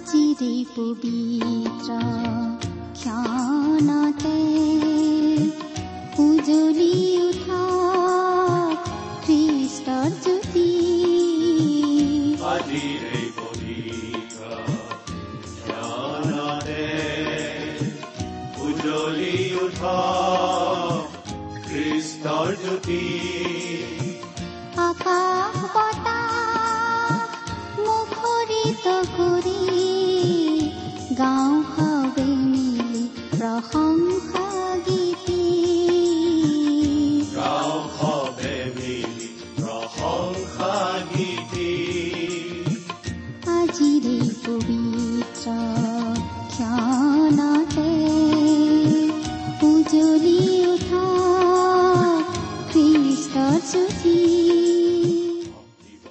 আজিৰে পবিত্ৰ ক্ষণতে উজলি উঠা খ্ৰীষ্টৰ জ্যোতি খ্ৰীষ্টৰ জ্যোতি আকাশ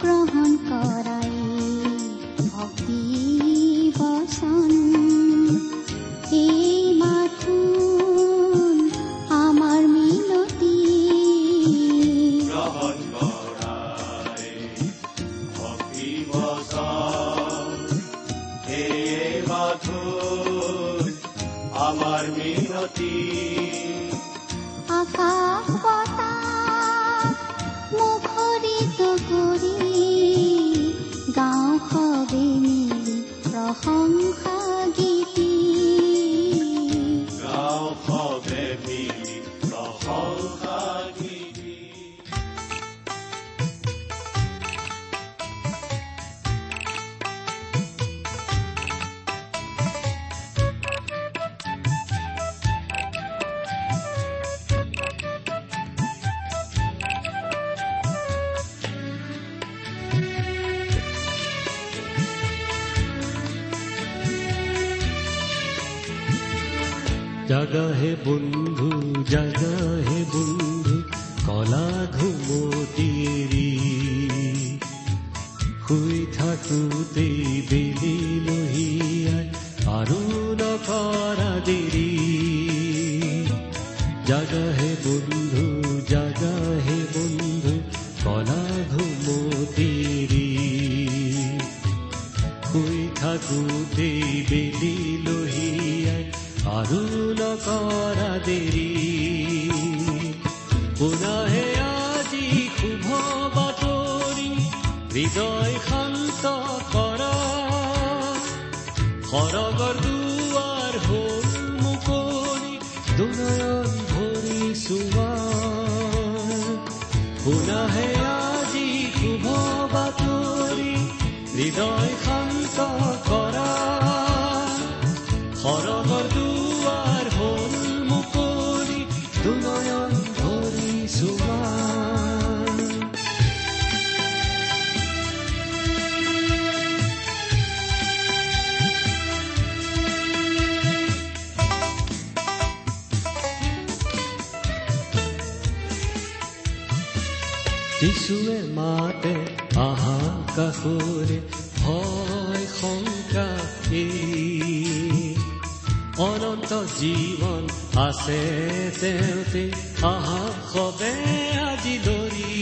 গ্ৰহণ কৰাই জাগা হে হৃদয় শান্ত কৰা সৰগৰ দুৱাৰ হ'ল মুকলি দুনয়ন ভৰি চোৱা যিশুৱে মাতে আহা কাষৰে ভয় শংকা অনন্ত জীৱন আছে তেওঁতে আহা সবে আজি ধৰি।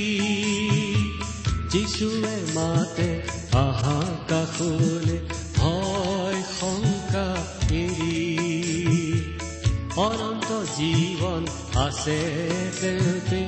যিশুৱে মাতে আহা কাষৰে ভয় শংকা অনন্ত জীৱন আছে তেওঁতে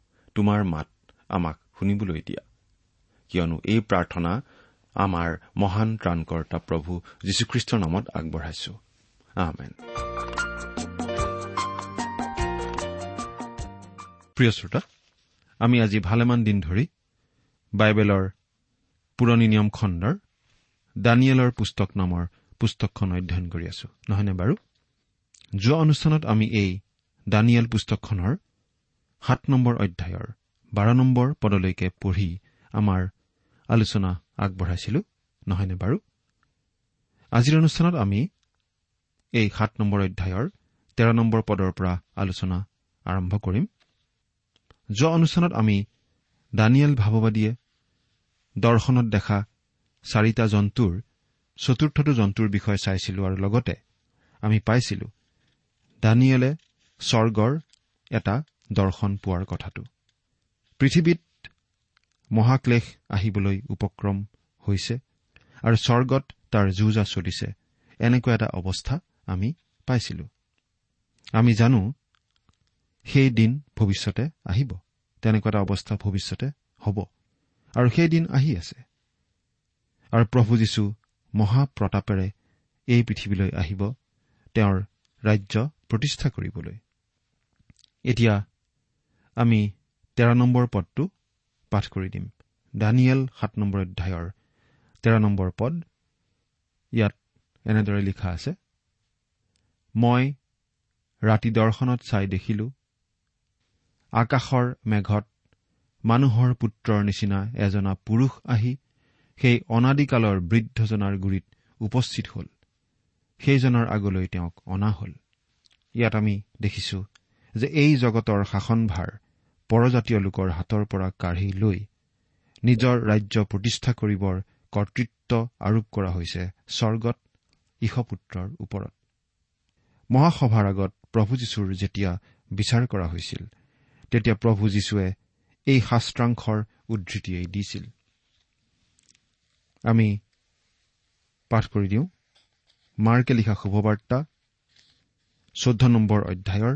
তোমাৰ মাত আমাক শুনিবলৈ দিয়া। কিয়নো এই প্ৰাৰ্থনা আমাৰ মহান ত্ৰাণকৰ্তা প্ৰভু যীশুখ্ৰীষ্টৰ নামত আগবঢ়াইছো। প্ৰিয় শ্ৰোতা আমি আজি ভালেমান দিন ধৰি বাইবেলৰ পুৰণি নিয়ম খণ্ডৰ দানিয়েলৰ পুস্তক নামৰ পুস্তকখন অধ্যয়ন কৰি আছো। নহয়নে বাৰু? যোৱা অনুষ্ঠানত আমি এই দানিয়েল পুস্তকখনৰ সাত নম্বৰ অধ্যায়ৰ বাৰ নম্বৰ পদলৈকে পঢ়ি আমাৰ আলোচনা আগবঢ়াইছিলো নহয়নে বাৰু? আজিৰ অনুষ্ঠানত আমি এই সাত নম্বৰ অধ্যায়ৰ তেৰ নম্বৰ পদৰ পৰা আলোচনা আৰম্ভ কৰিম। যোৱা অনুষ্ঠানত আমি দানিয়েল ভাৱবাদীয়ে দৰ্শনত দেখা চাৰিটা জন্তুৰ চতুৰ্থটো জন্তুৰ বিষয়ে চাইছিলো আৰু লগতে আমি পাইছিলো দানিয়েলে স্বৰ্গৰ এটা দৰ্শন পোৱাৰ কথাটো। পৃথিৱীত মহাক্লেশ আহিবলৈ উপক্ৰম হৈছে আৰু স্বৰ্গত তাৰ যুঁজা চলিছে। এনেকুৱা এটা অৱস্থা আমি পাইছিলো। আমি জানো সেই দিন ভৱিষ্যতে আহিব। তেনেকুৱা এটা অৱস্থা ভৱিষ্যতে হ'ব। আৰু সেই দিন আহি আছে। আৰু প্ৰভু যীশু মহাপ্ৰতাপেৰে এই পৃথিৱীলৈ আহিব তেওঁৰ ৰাজ্য প্ৰতিষ্ঠা কৰিবলৈ। এতিয়া আমি তেৰ নম্বৰ পদটো পাঠ কৰি দিম। দানিয়েল সাত নম্বৰ অধ্যায়ৰ তেৰ নম্বৰ পদ। ইয়াত এনেদৰে লিখা আছে মই ৰাতি দৰ্শনত চাই দেখিলো আকাশৰ মেঘত মানুহৰ পুত্ৰৰ নিচিনা এজনা পুৰুষ আহি সেই অনাদিকালৰ বৃদ্ধজনাৰ গুৰিত উপস্থিত হ'ল। সেইজনৰ আগলৈ তেওঁক অনা হ'ল। ইয়াত আমি দেখিছো যে এই জগতৰ শাসনভাৰ পৰজাতীয় লোকৰ হাতৰ পৰা কাঢ়ি লৈ নিজৰ ৰাজ্য প্ৰতিষ্ঠা কৰিবৰ কৰ্তৃত্ব আৰোপ কৰা হৈছে স্বৰ্গত ঈশপুত্ৰৰ ওপৰত। মহাসভাৰ আগত প্ৰভু যীশুৰ যেতিয়া বিচাৰ কৰা হৈছিল তেতিয়া প্ৰভু যীশুৱে এই শাস্ত্ৰাংশৰ উদ্ধৃতিয়েই দিছিল। আমি পাঠ কৰি দিওঁ। মাৰ্কে লিখা শুভবাৰ্তা চৈধ্য নম্বৰ অধ্যায়ৰ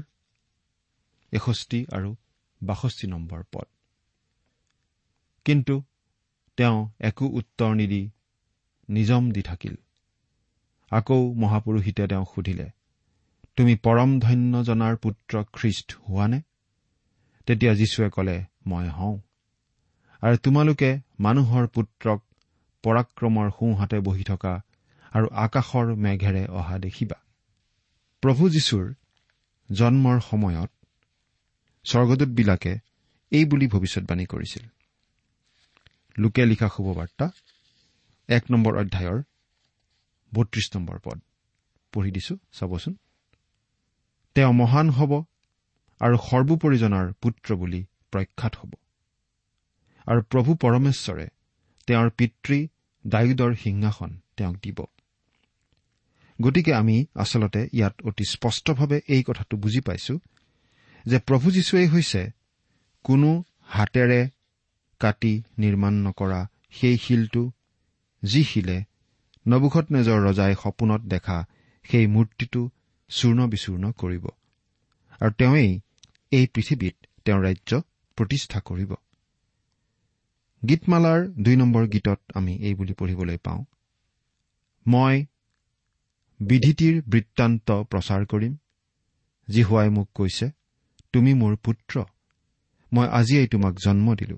এষষ্ঠি আৰু বাষষ্ঠি নম্বৰ পদ। কিন্তু তেওঁ একো উত্তৰ নিদি নিজম দি থাকিল। আকৌ মহাপুৰুষিতে তেওঁক সুধিলে তুমি পৰম ধন্য জনাৰ পুত্ৰ খ্ৰীষ্ট হোৱানে? তেতিয়া যীশুৱে কলে মই হওঁ। আৰু তোমালোকে মানুহৰ পুত্ৰক পৰাক্ৰমৰ সোঁহাতে বহি থকা আৰু আকাশৰ মেঘেৰে অহা দেখিবা। প্ৰভু যীশুৰ জন্মৰ সময়ত স্বৰ্গদূতবিলাকে এই বুলি ভৱিষ্যৎবাণী কৰিছিল। লোকে লিখা শুভবাৰ্তা এক নম্বৰ অধ্যায়ৰ বত্ৰিশ নম্বৰ পদ। পঢ়ি দিছো চাবচোন। তেওঁ মহান হ'ব আৰু সৰ্বোপৰিজনাৰ পুত্ৰ বুলি প্ৰখ্যাত হ'ব। আৰু প্ৰভু পৰমেশ্বৰে তেওঁৰ পিতৃ দায়ুদৰ সিংহাসন তেওঁক দিব। গতিকে আমি আচলতে ইয়াত অতি স্পষ্টভাৱে এই কথাটো বুজি পাইছো যে প্ৰভু যীশুৱেই হৈছে কোনো হাতেৰে কাটি নিৰ্মাণ নকৰা সেই শিলটো যি শিলে নবুখত নেজৰ ৰজাই সপোনত দেখা সেই মূৰ্তিটো চূৰ্ণ বিচূৰ্ণ কৰিব। আৰু তেওঁৱেই এই পৃথিৱীত তেওঁৰ ৰাজ্য প্ৰতিষ্ঠা কৰিব। গীতমালাৰ দুই নম্বৰ গীতত আমি এই বুলি পঢ়িবলৈ পাওঁ মই বিধিটিৰ বৃত্তান্ত প্ৰচাৰ কৰিম যি হোৱাই মোক কৈছে তুমি মোৰ পুত্ৰ। মই আজিয়েই তোমাক জন্ম দিলো।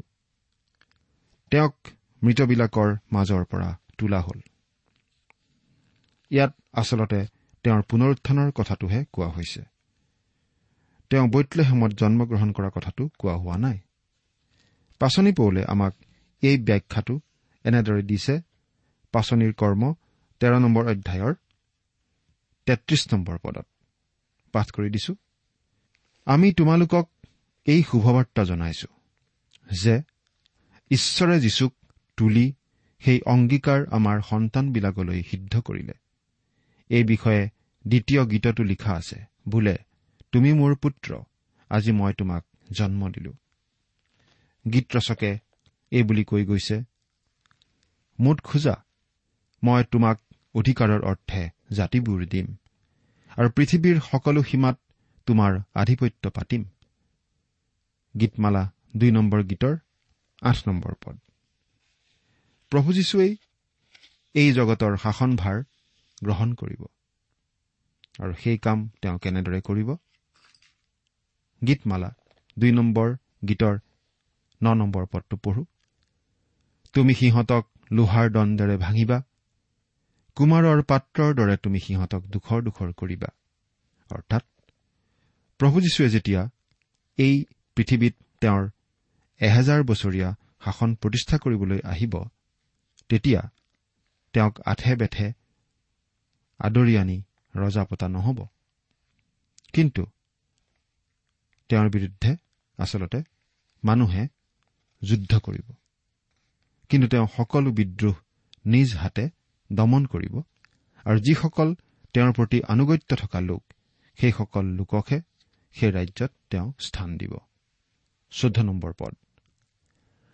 তেওঁক মৃতবিলাকৰ মাজৰ পৰা তোলা হ'ল। ইয়াত আচলতে তেওঁৰ পুনৰুত্থানৰ কথাটোহে কোৱা হৈছে। তেওঁ বৈতলেহেমত জন্মগ্ৰহণ কৰা কথাটো কোৱা হোৱা নাই। পাচনি পৌলে আমাক এই ব্যাখ্যাটো এনেদৰে দিছে পাচনিৰ কৰ্ম তেৰ নম্বৰ অধ্যায়ৰ তেত্ৰিশ নম্বৰ পদত। পাঠ কৰি দিছো। আমি তোমালোকক এই শুভবাৰ্তা জনাইছো যে ঈশ্বৰে যীশুক তুলি সেই অংগীকাৰ আমাৰ সন্তানবিলাকলৈ সিদ্ধ কৰিলে। এই বিষয়ে দ্বিতীয় গীতটো লিখা আছে বোলে তুমি মোৰ পুত্ৰ আজি মই তোমাক জন্ম দিলো। গীত ৰচকে এই বুলি কৈ গৈছে মুঠ খোজা মই তোমাক অধিকাৰৰ অৰ্থে জাতিবোৰ দিম আৰু পৃথিৱীৰ সকলো সীমাত তোমাৰ আধিপত্য পাতিম। গীতমালা দুই নম্বৰ গীতৰ আঠ নম্বৰ পদ। প্ৰভু যীশুৱেই এই জগতৰ শাসনভাৰ গ্ৰহণ কৰিব আৰু সেই কাম তেওঁ কেনেদৰে কৰিব? গীতমালা দুই নম্বৰ গীতৰ ন নম্বৰ পদটো পঢ়ো। তুমি সিহঁতক লোহাৰ দণ্ডেৰে ভাঙিবা। কুমাৰৰ পাত্ৰৰ দৰে তুমি সিহঁতক দুখৰ দুখৰ কৰিবা। অৰ্থাৎ প্ৰভু যীশুৱে যেতিয়া এই পৃথিৱীত তেওঁৰ এহেজাৰ বছৰীয়া শাসন প্ৰতিষ্ঠা কৰিবলৈ আহিব তেতিয়া তেওঁক আঠে বেঠে আদৰি আনি ৰজা পতা নহ'ব। কিন্তু তেওঁৰ বিৰুদ্ধে আচলতে মানুহে যুদ্ধ কৰিব। কিন্তু তেওঁ সকলো বিদ্ৰোহ নিজ হাতে দমন কৰিব। আৰু যিসকল তেওঁৰ প্ৰতি আনুগত্য থকা লোক সেইসকল লোককহে সেই ৰাজ্যত তেওঁ স্থান দিব। চৈধ্য নম্বৰ পদ।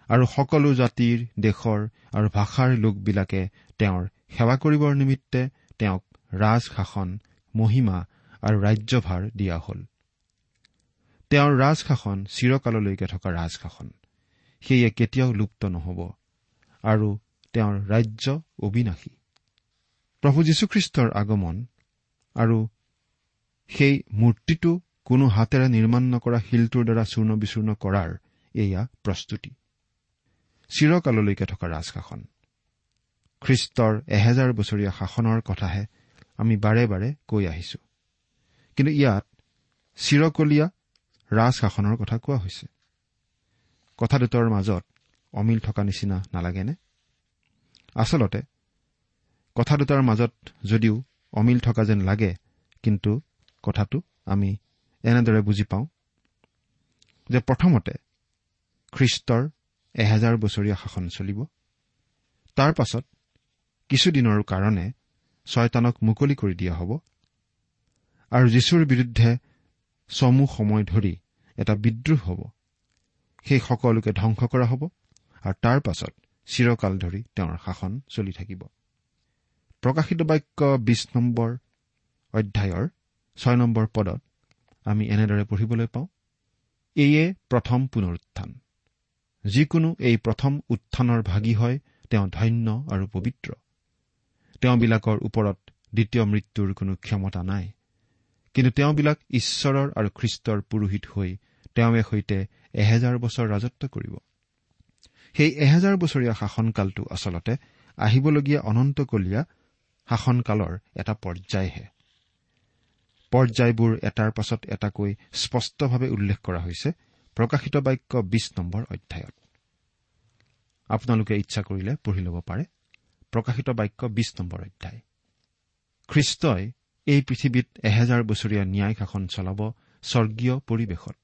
আৰু সকলো জাতিৰ দেশৰ আৰু ভাষাৰ লোকবিলাকে তেওঁৰ সেৱা কৰিবৰ নিমিত্তে তেওঁক ৰাজশাসন মহিমা আৰু ৰাজ্যভাৰ দিয়া হ'ল। তেওঁৰ ৰাজশাসন চিৰকাললৈকে থকা ৰাজশাসন সেয়ে কেতিয়াও লুপ্ত নহ'ব আৰু তেওঁৰ ৰাজ্য অবিনাশী। প্ৰভু যীশুখ্ৰীষ্টৰ আগমন আৰু সেই মূৰ্তিটো কোনো হাতেৰে নিৰ্মাণ নকৰা শিলটোৰ দ্বাৰা চূৰ্ণ বিচূৰ্ণ কৰাৰ এয়া প্ৰস্তুতি। চিৰকাললৈকে থকা ৰাজশাসন। খ্ৰীষ্টৰ এহেজাৰ বছৰীয়া শাসনৰ কথাহে আমি বাৰে বাৰে কৈ আহিছো। কিন্তু ইয়াত চিৰকলীয়া ৰাজশাসনৰ কথা কোৱা হৈছে। কথা দুটাৰ মাজত অমিল থকা নিচিনা নালাগেনে? আচলতে কথা দুটাৰ মাজত যদিও অমিল থকা যেন লাগে কিন্তু কথাটো আমি এনেদৰে বুজি পাওঁ যে প্ৰথমতে খ্ৰীষ্টৰ এহেজাৰ বছৰীয়া শাসন চলিব। তাৰ পাছত কিছুদিনৰ কাৰণে ছয়তানক মুকলি কৰি দিয়া হ'ব আৰু যীশুৰ বিৰুদ্ধে চমু সময় ধৰি এটা বিদ্ৰোহ হ'ব। সেই সকলোকে ধ্বংস কৰা হ'ব আৰু তাৰ পাছত চিৰকাল ধৰি তেওঁৰ শাসন চলি থাকিব। প্ৰকাশিত বাক্য বিছ নম্বৰ অধ্যায়ৰ ছয় নম্বৰ পদত আমি এনেদৰে পঢ়িবলৈ পাওঁ। এয়ে প্ৰথম পুনৰুত্থান। যিকোনো এই প্ৰথম উত্থানৰ ভাগি হয় তেওঁ ধন্য আৰু পবিত্ৰ। তেওঁবিলাকৰ ওপৰত দ্বিতীয় মৃত্যুৰ কোনো ক্ষমতা নাই। কিন্তু তেওঁবিলাক ঈশ্বৰৰ আৰু খ্ৰীষ্টৰ পুৰোহিত হৈ তেওঁৱে সৈতে এহেজাৰ বছৰ ৰাজত্ব কৰিব। সেই এহেজাৰ বছৰীয়া শাসনকালটো আচলতে আহিবলগীয়া অনন্তকলীয়া শাসনকালৰ এটা পৰ্যায়হে। পৰ্যায়বোৰ এটাৰ পাছত এটাকৈ স্পষ্টভাৱে উল্লেখ কৰা হৈছে প্ৰকাশিত বাক্য বিছ নম্বৰ অধ্যায়ত। আপোনালোকে ইচ্ছা কৰিলে পঢ়ি ল'ব পাৰে। প্ৰকাশিত বাক্য বিছ নম্বৰ অধ্যায়। খ্ৰীষ্টই এই পৃথিৱীত এহেজাৰ বছৰীয়া ন্যায় শাসন চলাব স্বৰ্গীয় পৰিৱেশত।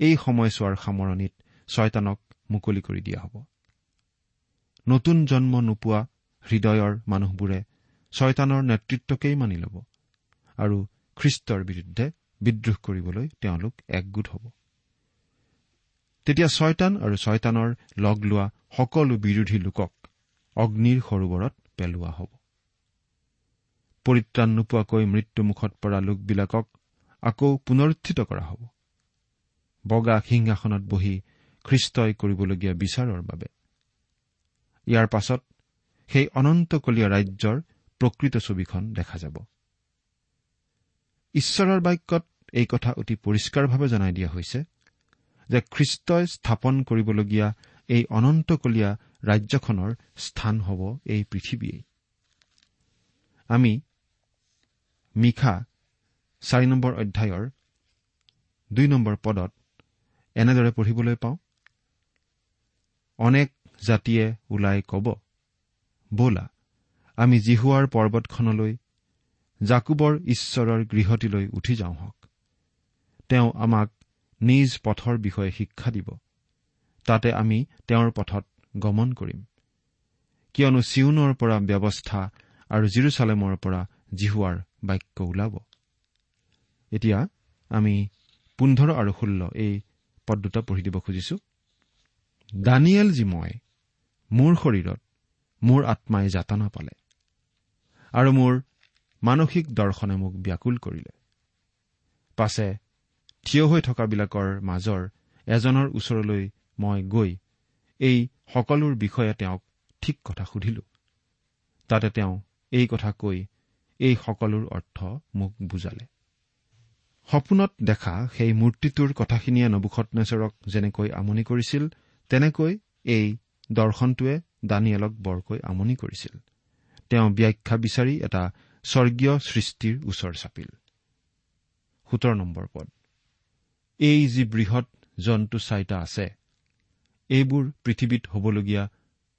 এই সময়ছোৱাৰ সামৰণিত ছয়তানক মুকলি কৰি দিয়া হ'ব। নতুন জন্ম নোপোৱা হৃদয়ৰ মানুহবোৰে ছয়তানৰ নেতৃত্বকেই মানি ল'ব আৰু খ্ৰীষ্টৰ বিৰুদ্ধে বিদ্ৰোহ কৰিবলৈ তেওঁলোক একগোট হ'ব। তেতিয়া ছয়তান আৰু ছয়তানৰ লগ লোৱা সকলো বিৰোধী লোকক অগ্নিৰ সৰোবৰত পেলোৱা হ'ব। পৰিত্ৰাণ নোপোৱাকৈ মৃত্যুমুখত পৰা লোকবিলাকক আকৌ পুনৰুত্থিত কৰা হ'ব। বগা সিংহাসনত বহি খ্ৰীষ্টই কৰিবলগীয়া বিচাৰৰ বাবে। ইয়াৰ পাছত সেই অনন্তকলীয়া ৰাজ্যৰ প্ৰকৃত ছবিখন দেখা যাব। ঈশ্বৰৰ বাক্যত এই কথা অতি পৰিষ্কাৰভাৱে জনাই দিয়া হৈছে যে খ্ৰীষ্টই স্থাপন কৰিবলগীয়া এই অনন্তকলীয়া ৰাজ্যখনৰ স্থান হ'ব এই পৃথিৱীয়েই। আমি মিশা চাৰি নম্বৰ অধ্যায়ৰ দুই নম্বৰ পদত এনেদৰে পঢ়িবলৈ পাওঁ অনেক জাতিয়ে ওলাই কব বলা আমি জিহুৱাৰ পৰ্বতখনলৈ জাকুবৰ ঈশ্বৰৰ গৃহটিলৈ উঠি যাওঁ হওক তেওঁ আমাক নিজ পথৰ বিষয়ে শিক্ষা দিব। তাতে আমি তেওঁৰ পথত গমন কৰিম। কিয়নো চিউনৰ পৰা ব্যৱস্থা আৰু জিৰচালেমৰ পৰা জিহুৱাৰ বাক্য ওলাব। এতিয়া আমি পোন্ধৰ আৰু ষোল্ল এই পদ দুটা পঢ়ি দিব খুজিছো। দানিয়েল যি মই মোৰ শৰীৰত মোৰ আত্মাই যাতনা পালে আৰু মোৰ মানসিক দৰ্শনে মোক ব্যাকুল কৰিলে। পাছে থিয় হৈ থকাবিলাকৰ মাজৰ এজনৰ ওচৰলৈ মই গৈ এই সকলোৰ বিষয়ে তেওঁক ঠিক কথা সুধিলো। তাতে তেওঁ এই কথা কৈ এই সকলোৰ অৰ্থ মোক বুজালে। সপোনত দেখা সেই মূৰ্তিটোৰ কথাখিনিয়ে নবুখনেশ্বৰক যেনেকৈ আমনি কৰিছিল তেনেকৈ এই দৰ্শনটোৱে দানিয়েলক বৰকৈ আমনি কৰিছিল। তেওঁ ব্যাখ্যা বিচাৰি এটা স্বৰ্গীয় সৃষ্টিৰ ওচৰ চাপিল। সোতৰ নম্বৰ পদ। এই যি বৃহৎ জন্তু চাৰিটা আছে এইবোৰ পৃথিৱীত হ'বলগীয়া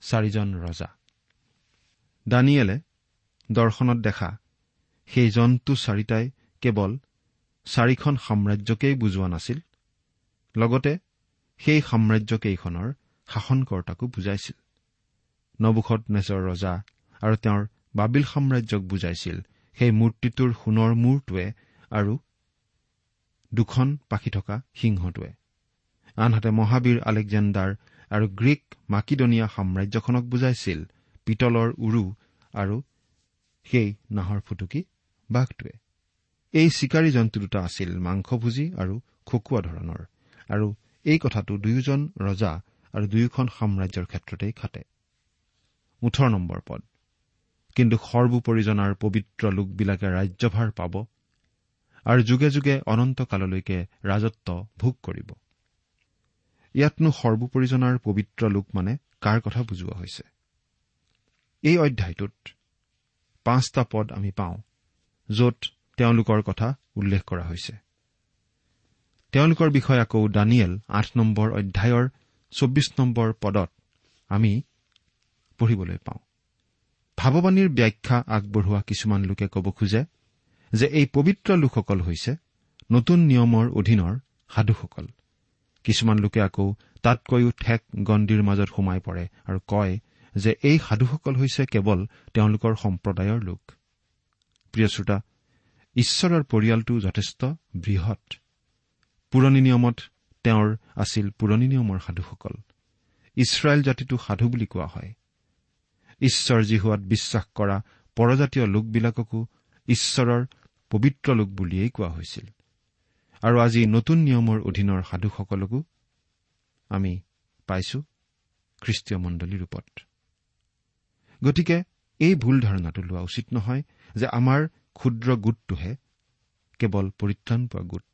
চাৰিজন ৰজা। দানিয়েলে দৰ্শনত দেখা সেই জন্তু চাৰিটাই কেৱল চাৰিখন সাম্ৰাজ্যকেই বুজোৱা নাছিল লগতে সেই সাম্ৰাজ্যকেইখনৰ শাসনকৰ্তাকো বুজাইছিল। নবুখত নেজৰ ৰজা আৰু তেওঁৰ বাবিল সাম্ৰাজ্যক বুজাইছিল। সেই মূৰ্তিটোৰ সোণৰ মূৰটোৱে আৰু দুখন পাখি থকা সিংহটোৱে। আনহাতে মহাবীৰ আলেকজেণ্ডাৰ আৰু গ্ৰীক মাকিডনিয়া সাম্ৰাজ্যখনক বুজাইছিল পিতলৰ উৰু আৰু সেই নাহৰ ফুটুকি বাঘটোৱে। এই চিকাৰী জন্তু দুটা আছিল মাংসভোজী আৰু খকুৱা ধৰণৰ। আৰু এই কথাটো দুয়োজন ৰজা আৰু দুয়োখন সাম্ৰাজ্যৰ ক্ষেত্ৰতেই খাটে। ওঠৰ নম্বৰ পদ। কিন্তু সৰ্বোপৰিজনাৰ পবিত্ৰ লোকবিলাকে ৰাজ্যভাৰ পাব আৰু যুগে যুগে অনন্তকাললৈকে ৰাজত্ব ভোগ কৰিব। ইয়াতনো সৰ্বোপৰিজনাৰ পবিত্ৰ লোক মানে কাৰ কথা বুজোৱা হৈছে? এই অধ্যায়টোত পাঁচটা পদ আমি পাওঁ য'ত তেওঁলোকৰ কথা উল্লেখ কৰা হৈছে। তেওঁলোকৰ বিষয়ে আকৌ দানিয়েল আঠ নম্বৰ অধ্যায়ৰ চৌব্বিছ নম্বৰ পদত আমি পঢ়িবলৈ পাওঁ। ভাৱবাণীৰ ব্যাখ্যা আগবঢ়োৱা কিছুমান লোকে ক'ব খোজে যে এই পবিত্ৰ লোকসকল হৈছে নতুন নিয়মৰ অধীনৰ সাধুসকল। কিছুমান লোকে আকৌ তাতকৈও ঠেক গণ্ডিৰ মাজত সোমাই পৰে আৰু কয় যে এই সাধুসকল হৈছে কেৱল তেওঁলোকৰ সম্প্ৰদায়ৰ লোক। প্ৰিয় শ্ৰোতা ঈশ্বৰৰ পৰিয়ালটো যথেষ্ট বৃহৎ। পুৰণি নিয়মত তেওঁৰ আছিল পুৰণি নিয়মৰ সাধুসকল। ইছৰাইল জাতিটো সাধু বুলি কোৱা হয়। ঈশ্বৰ যি হোৱাত বিশ্বাস কৰা পৰজাতীয় লোকবিলাককো ঈশ্বৰৰ পবিত্ৰ লোক বুলিয়েই কোৱা হৈছিল। আৰু আজি নতুন নিয়মৰ অধীনৰ সাধুসকলকো আমি পাইছো খ্ৰীষ্টীয় মণ্ডলীৰ ৰূপত। গতিকে এই ভুল ধাৰণাটো লোৱা উচিত নহয় যে আমাৰ ক্ষুদ্ৰ গোটটোহে কেৱল পৰিত্ৰাণ পোৱা গোট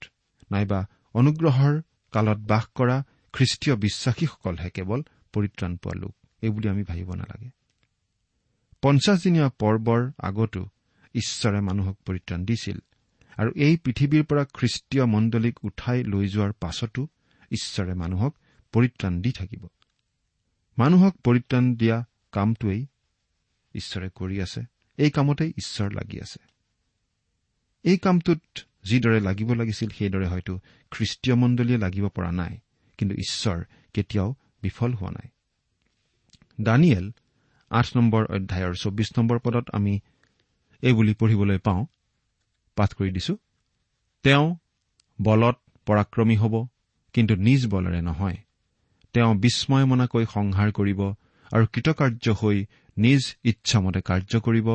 নাইবা অনুগ্ৰহৰ কালত বাস কৰা খ্ৰীষ্টীয় বিশ্বাসীসকলহে কেৱল পৰিত্ৰাণ পোৱা লোক এইবুলি আমি ভাবিব নালাগে। পঞ্চাছদিনীয়া পৰ্বৰ আগতো ঈশ্বৰে মানুহক পৰিত্ৰাণ দিছিল আৰু এই পৃথিৱীৰ পৰা খ্ৰীষ্টীয় মণ্ডলীক উঠাই লৈ যোৱাৰ পাছতো ঈশ্বৰে মানুহক পৰিত্ৰাণ দি থাকিব। মানুহক পৰিত্ৰাণ দিয়া কামটোৱেই ঈশ্বৰে কৰি আছে এই কামতেই ঈশ্বৰ লাগি আছে। এই কামটোত যিদৰে লাগিব লাগিছিল সেইদৰে হয়তো খ্ৰীষ্টীয় মণ্ডলীয়ে লাগিব পৰা নাই কিন্তু ঈশ্বৰ কেতিয়াও বিফল হোৱা নাই। দানিয়েল আঠ নম্বৰ অধ্যায়ৰ চৌব্বিছ নম্বৰ পদত আমি এইবুলি পঢ়িবলৈ পাওঁ পাঠ কৰি দিছো তেওঁ বলত পৰাক্ৰমী হ'ব কিন্তু নিজ বলেৰে নহয়। তেওঁ বিস্ময়মনাকৈ সংহাৰ কৰিব আৰু কৃতকাৰ্য হৈ নিজ ইচ্ছামতে কাৰ্য কৰিব।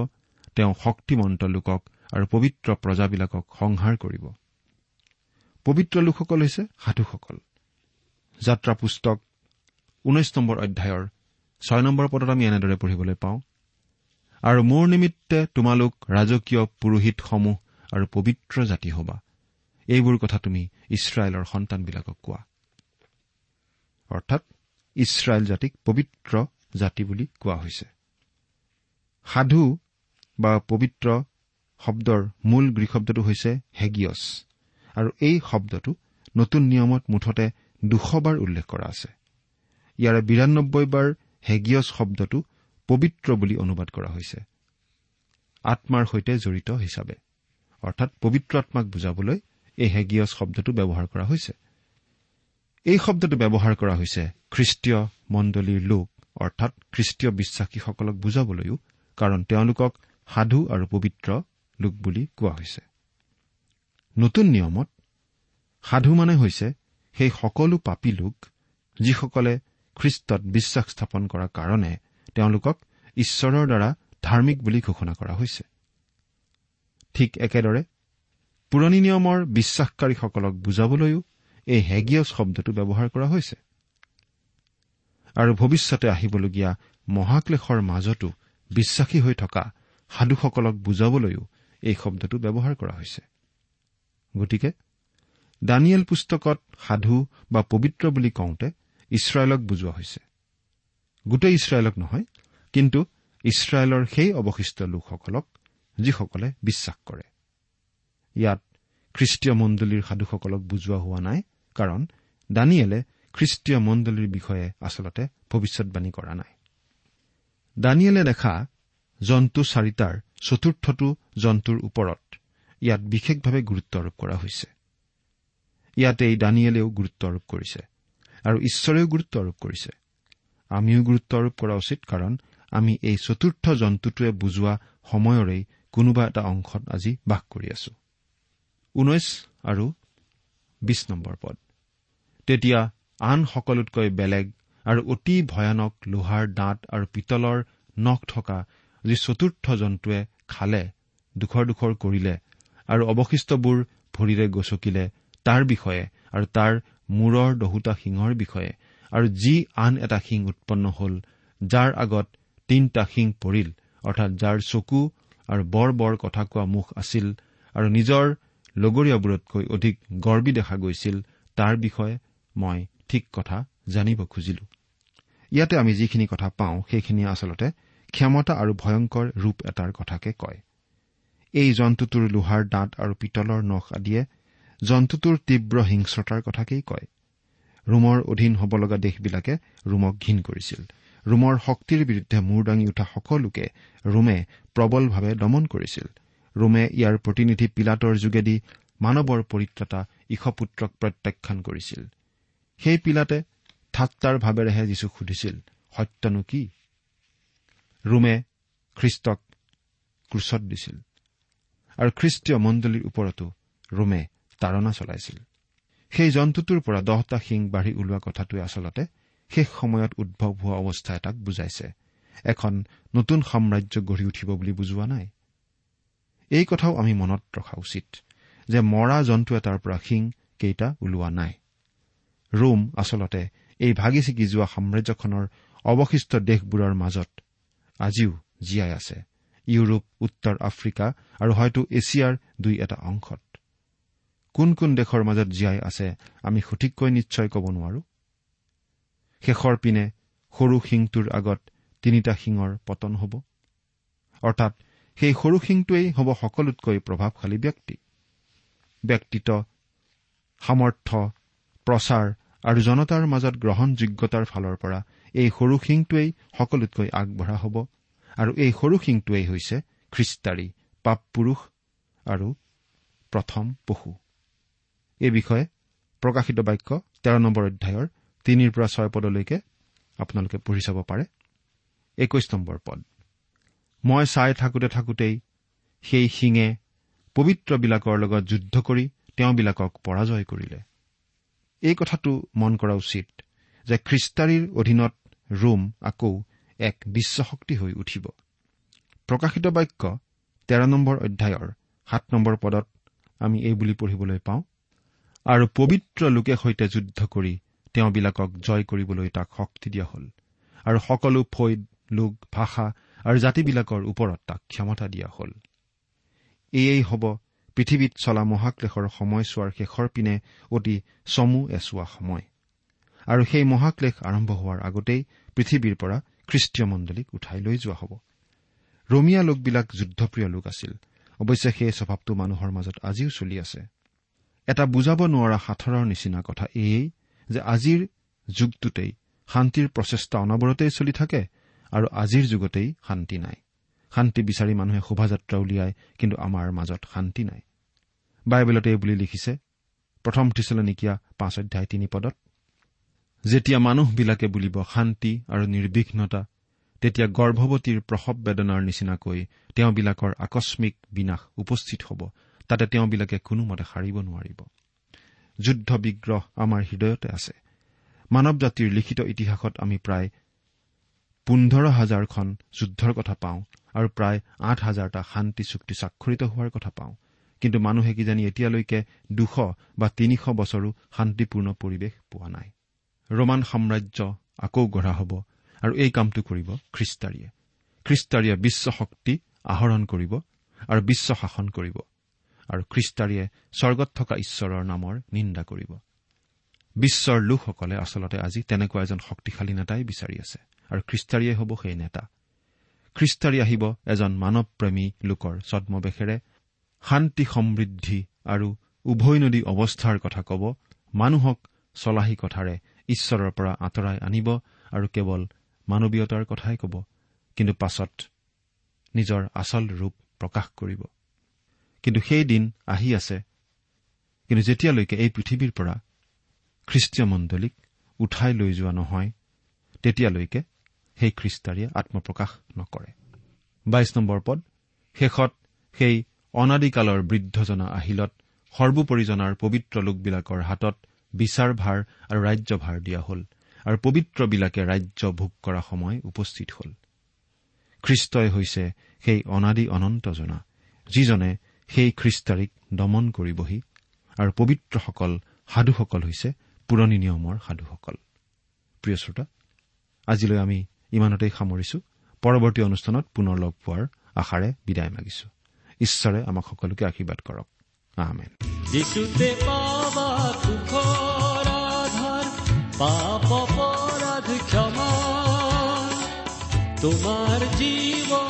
তেওঁ শক্তিমন্ত লোকক আৰু পবিত্ৰ প্ৰজাবিলাকক সংহাৰ কৰিব। পবিত্ৰ লোকসকল হৈছে সাধুসকল। যাত্ৰা পুস্তক ঊনৈশ নম্বৰ অধ্যায়ৰ ছয় নম্বৰ পদত আমি এনেদৰে পঢ়িবলৈ পাওঁ। আৰু মোৰ নিমিত্তে তোমালোক ৰাজকীয় পুৰোহিতসমূহ আৰু পবিত্ৰ জাতি হবা। এইবোৰ কথা তুমি ইছৰাইলৰ সন্তানবিলাকক কোৱা। অৰ্থাৎ ইছৰাইল জাতিক পবিত্ৰ জাতি বুলি কোৱা হৈছে। সাধু বা পবিত্ৰ শব্দৰ মূল গৃহশব্দটো হৈছে হেগিয়ছ। আৰু এই শব্দটো নতুন নিয়মত মুঠতে দুশবাৰ উল্লেখ কৰা আছে। ইয়াৰে বিৰান্নব্বৈ বাৰ হেগিয়ছ শব্দটো পবিত্ৰ বুলি অনুবাদ কৰা হৈছে। আত্মাৰ সৈতে জড়িত হিচাপে। অৰ্থাৎ পবিত্ৰ আত্মাক বুজাবলৈ এই হেগিয়ছ শব্দটো ব্যৱহাৰ কৰা হৈছে। এই শব্দটো ব্যৱহাৰ কৰা হৈছে খ্ৰীষ্টীয় মণ্ডলীৰ লোক অৰ্থাৎ খ্ৰীষ্টীয় বিশ্বাসীসকলক বুজাবলৈও কাৰণ তেওঁলোকক সাধু আৰু পবিত্ৰ লোক বুলি কোৱা হৈছে। নতুন নিয়মত সাধু মানে হৈছে সেই সকলো পাপী লোক যিসকলে খ্ৰীষ্টত বিশ্বাস স্থাপন কৰাৰ কাৰণে তেওঁলোকক ঈশ্বৰৰ দ্বাৰা ধাৰ্মিক বুলি ঘোষণা কৰা হৈছে। ঠিক একেদৰে পুৰণি নিয়মৰ বিশ্বাসকাৰীসকলক বুজাবলৈও এই হেগিয়ছ শব্দটো ব্যৱহাৰ কৰা হৈছে। আৰু ভৱিষ্যতে আহিবলগীয়া মহাক্লেশৰ মাজতো বিশ্বাসী হৈ থকা সাধুসকলক বুজাবলৈও এই শব্দটো ব্যৱহাৰ কৰা হৈছে। গতিকে দানিয়েল পুস্তকত সাধু বা পবিত্ৰ বুলি কওঁতে ইছৰাইলক বুজোৱা হৈছে। গোটেই ইছৰাইলক নহয় কিন্তু ইছৰাইলৰ সেই অৱশিষ্ট লোকসকলক যিসকলে বিশ্বাস কৰে। ইয়াত খ্ৰীষ্টীয় মণ্ডলীৰ সাধুসকলক বুজোৱা হোৱা নাই কাৰণ দানিয়েলে খ্ৰীষ্টীয় মণ্ডলীৰ বিষয়ে আচলতে ভৱিষ্যৎবাণী কৰা নাই। দানিয়েলে দেখা জন্তু চাৰিটাৰ চতুৰ্থটো জন্তুৰ ওপৰত ইয়াত বিশেষভাৱে গুৰুত্ব আৰোপ কৰা হৈছে। ইয়াতে এই দানিয়েলেও গুৰুত্ব আৰোপ কৰিছে। আৰু ঈশ্বৰেও গুৰুত্ব আৰোপ কৰিছে। আমিও গুৰুত্ব আৰোপ কৰা উচিত কাৰণ আমি এই চতুৰ্থ জন্তুটোৱে বুজোৱা সময়ৰেই কোনোবা এটা অংশত আজি বাস কৰি আছো। ঊনৈশ আৰু বিশ নম্বৰ পদ। তেতিয়া আন সকলোতকৈ বেলেগ আৰু অতি ভয়ানক লোহাৰ দাঁত আৰু পিতলৰ নখ থকা যি চতুৰ্থ জন্তুৱে খালে দুখৰ দুখৰ কৰিলে আৰু অৱশিষ্টবোৰ ভৰিৰে গচকিলে তাৰ বিষয়ে আৰু তাৰ মূৰৰ দহোটা শিঙৰ বিষয়ে আৰু যি আন এটা শিং উৎপন্ন হ'ল যাৰ আগত তিনিটা শিং পৰিল অৰ্থাৎ যাৰ চকু আৰু বৰ বৰ কথা কোৱা মুখ আছিল আৰু নিজৰ লগৰীয়াবোৰতকৈ অধিক গৰ্বী দেখা গৈছিল তাৰ বিষয়ে মই ঠিক কথা জানিব খুজিলো। ইয়াতে আমি যিখিনি কথা পাওঁ সেইখিনি আচলতে ক্ষমতা আৰু ভয়ংকৰ ৰূপ এটাৰ কথাকে কয়। এই জন্তুটোৰ লোহাৰ দাঁত আৰু পিতলৰ নখ আদিয়ে জন্তুটোৰ তীব্ৰ হিংস্ৰতাৰ কথাকেই কয়। ৰোমৰ অধীন হ'ব লগা দেশবিলাকে ৰোমক ঘীন কৰিছিল। ৰোমৰ শক্তিৰ বিৰুদ্ধে মূৰ দাঙি উঠা সকলোকে ৰোমে প্ৰবলভাৱে দমন কৰিছিল। ৰোমে ইয়াৰ প্ৰতিনিধি পিলাটৰ যোগেদি মানৱৰ পৰিত্ৰাতা ঈশপুত্ৰক প্ৰত্যাখ্যান কৰিছিল। সেই পিলাতে ঠাট্টাৰ ভাৱেৰেহে যীচুক সুধিছিল সত্যনো কি? ৰোমে খ্ৰীষ্টক ক্ৰুচত দিছিল। আৰু খ্ৰীষ্টীয় মণ্ডলীৰ ওপৰতো ৰোমে তাৰণা চলাইছিল। সেই জন্তুটোৰ পৰা দহটা শিং বাঢ়ি ওলোৱা কথাটোৱে আচলতে শেষ সময়ত উদ্ভৱ হোৱা অৱস্থা এটাক বুজাইছে। এখন নতুন সাম্ৰাজ্য গঢ়ি উঠিব বুলি বুজোৱা নাই। এই কথাও আমি মনত ৰখা উচিত যে মৰা জন্তু এটাৰ পৰা শিং কেইটা ওলোৱা নাই। ৰোম আচলতে এই ভাগি ছিগি যোৱা সাম্ৰাজ্যখনৰ অৱশিষ্ট দেশবোৰৰ মাজত আজিও জীয়াই আছে। ইউৰোপ উত্তৰ আফ্ৰিকা আৰু হয়তো এছিয়াৰ দুই এটা অংশত। কোন কোন দেশৰ মাজত জীয়াই আছে আমি সঠিককৈ নিশ্চয় ক'ব নোৱাৰো। শেষৰ পিনে সৰু শিংটোৰ আগত তিনিটা শিঙৰ পতন হ'ব। অৰ্থাৎ সেই সৰু শিংটোৱেই হ'ব সকলোতকৈ প্ৰভাৱশালী ব্যক্তি। ব্যক্তিত্ব সামৰ্থ্য প্ৰচাৰ আৰু জনতাৰ মাজত গ্ৰহণযোগ্যতাৰ ফালৰ পৰা এই সৰু শিংটোৱেই সকলোতকৈ আগবঢ়া হ'ব আৰু এই সৰু শিংটোৱেই হৈছে খ্ৰীষ্টাৰী পাপ পুৰুষ আৰু প্ৰথম পশু। এই বিষয়ে প্ৰকাশিত বাক্য তেৰ নম্বৰ অধ্যায়ৰ তিনিৰ পৰা ছয় পদলৈকে আপোনালোকে পঢ়ি চাব পাৰে। একৈশ নম্বৰ পদ। মই চাই থাকোতে থাকোতেই সেই শিঙে পবিত্ৰবিলাকৰ লগত যুদ্ধ কৰি তেওঁবিলাকক পৰাজয় কৰিলে। এই কথাটো মন কৰা উচিত যে খ্ৰীষ্টাৰীৰ অধীনত ৰোম আকৌ এক বিশ্বশক্তি হৈ উঠিব। প্ৰকাশিত বাক্য তেৰ নম্বৰ অধ্যায়ৰ সাত নম্বৰ পদত আমি এই বুলি পঢ়িবলৈ পাওঁ আৰু পবিত্ৰ লোকে সৈতে যুদ্ধ কৰি তেওঁবিলাকক জয় কৰিবলৈ তাক শক্তি দিয়া হ'ল। আৰু সকলো ফৈদ লোক ভাষা আৰু জাতিবিলাকৰ ওপৰত তাক ক্ষমতা দিয়া হ'ল। এয়েই হ'ব পৃথিৱীত চলা মহাক্লেশৰ সময়ছোৱাৰ শেষৰ পিনে অতি চমু এচোৱা সময়। আৰু সেই মহাক্লেশ আৰম্ভ হোৱাৰ আগতেই পৃথিৱীৰ পৰা খ্ৰীষ্টীয় মণ্ডলীক উঠাই লৈ যোৱা হ'ব। ৰমীয়া লোকবিলাক যুদ্ধপ্ৰিয় লোক আছিল। অৱশ্যে সেই স্বভাৱটো মানুহৰ মাজত আজিও চলি আছে। এটা বুজাব নোৱাৰা সাঁথৰৰ নিচিনা কথা এয়েই যে আজিৰ যুগটোতেই শান্তিৰ প্ৰচেষ্টা অনবৰতেই চলি থাকে আৰু আজিৰ যুগতেই শান্তি নাই। শান্তি বিচাৰি মানুহে শোভাযাত্ৰা উলিয়ায় কিন্তু আমাৰ মাজত শান্তি নাই। বাইবেলতে এই বুলি লিখিছে প্ৰথম থিচলনিকীয়া পাঁচ অধ্যায় তিনি পদত যেতিয়া মানুহবিলাকে বুলিব শান্তি আৰু নিৰ্বিঘ্নতা তেতিয়া গৰ্ভৱতীৰ প্ৰসৱ বেদনাৰ নিচিনাকৈ তেওঁবিলাকৰ আকস্মিক বিনাশ উপস্থিত হ'ব। তাতে তেওঁবিলাকে কোনোমতে সাৰিব নোৱাৰিব। যুদ্ধ বিগ্ৰহ আমাৰ হৃদয়তে আছে। মানৱ জাতিৰ লিখিত ইতিহাসত আমি প্ৰায় পোন্ধৰ হাজাৰখন যুদ্ধৰ কথা পাওঁ আৰু প্ৰায় আঠ হাজাৰটা শান্তি চুক্তি স্বাক্ষৰিত হোৱাৰ কথা পাওঁ। কিন্তু মানুহে কিজানি এতিয়ালৈকে দুশ বা তিনিশ বছৰো শান্তিপূৰ্ণ পৰিৱেশ পোৱা নাই। ৰোমান সাম্ৰাজ্য আকৌ গঢ়া হ'ব আৰু এই কামটো কৰিব খ্ৰীষ্টাৰীয়ে। খ্ৰীষ্টাৰীয়ে বিশ্ব শক্তি আহৰণ কৰিব আৰু বিশ্ব শাসন কৰিব। আৰু খ্ৰীষ্টাৰীয়ে স্বৰ্গত থকা ঈশ্বৰৰ নামৰ নিন্দা কৰিব। বিশ্বৰ লোকসকলে আচলতে আজি তেনেকুৱা এজন শক্তিশালী নেতাই বিচাৰি আছে আৰু খ্ৰীষ্টাৰীয়ে হ'ব সেই নেতা। খ্ৰীষ্টাৰী আহিব এজন মানৱপ্ৰেমী লোকৰ ছদ্মবেশেৰে শান্তি সমৃদ্ধি আৰু উভৈনদী অৱস্থাৰ কথা ক'ব। মানুহক চলাহী কথাৰে ঈশ্বৰৰ পৰা আঁতৰাই আনিব আৰু কেৱল মানৱীয়তাৰ কথাই ক'ব। কিন্তু পাছত নিজৰ আচল ৰূপ প্ৰকাশ কৰিব। কিন্তু সেই দিন আহি আছে। কিন্তু যেতিয়ালৈকে এই পৃথিৱীৰ পৰা খ্ৰীষ্টীয় মণ্ডলীক উঠাই লৈ যোৱা নহয় তেতিয়ালৈকে সেই খ্ৰীষ্টাৰীয়ে আত্মপ্ৰকাশ নকৰে। বাইশ নম্বৰ পদ শেষত সেই অনাদিকালৰ বৃদ্ধজনা আহিলত সৰ্বোপৰিজনাৰ পবিত্ৰ লোকবিলাকৰ হাতত বিচাৰ ভাৰ আৰু ৰাজ্যভাৰ দিয়া হ'ল আৰু পবিত্ৰবিলাকে ৰাজ্য ভোগ কৰা সময় উপস্থিত হ'ল। খ্ৰীষ্টই হৈছে সেই অনাদি অনন্তজনা যিজনে সেই খ্ৰীষ্টাৰীক দমন কৰিবহি আৰু পবিত্ৰসকল সাধুসকল হৈছে পুৰণি নিয়মৰ সাধুসকল। প্ৰিয় শ্ৰোতা আজিলৈ আমি ইমানতেই সামৰিছো। পৰৱৰ্তী অনুষ্ঠানত পুনৰ লগ পোৱাৰ আশাৰে বিদায় মাগিছো। ঈশ্বৰে আমাক সকলোকে আশীৰ্বাদ কৰক। আধাৰ পাপ অপৰাধ ক্ষমা। তোমাৰ জীৱন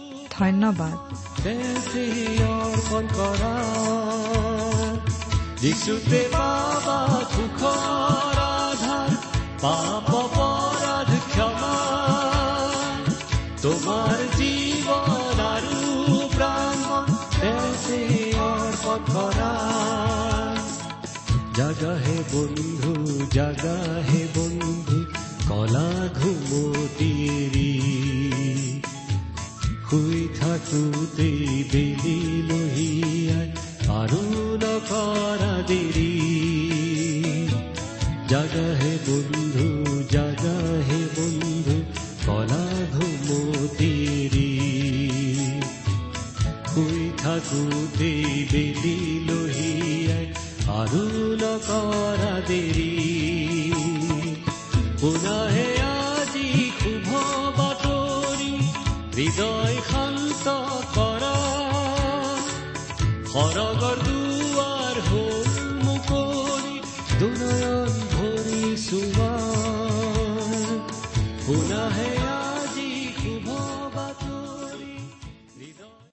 ধন্যবাদ। তেওঁতে অৰ্পণ কৰা আধাৰ পাপ অপৰাধ ক্ষমা। তোমাৰ জীৱন আৰু প্ৰাণ তেওঁতে অৰ্পণ কৰা। জাগা হে বন্ধু জাগা হে বন্ধু কলা ঘুমতিৰি। শুই থাকোতেই বেলি লহিয়াই আৰু নকৰা দেৰি জাগা হে বন্ধু জাগা হে বন্ধু কলা ঘুমতিৰি শুই থাকোতেই বেলি লহিয়াই আৰু নকৰা দেৰি সৰগৰ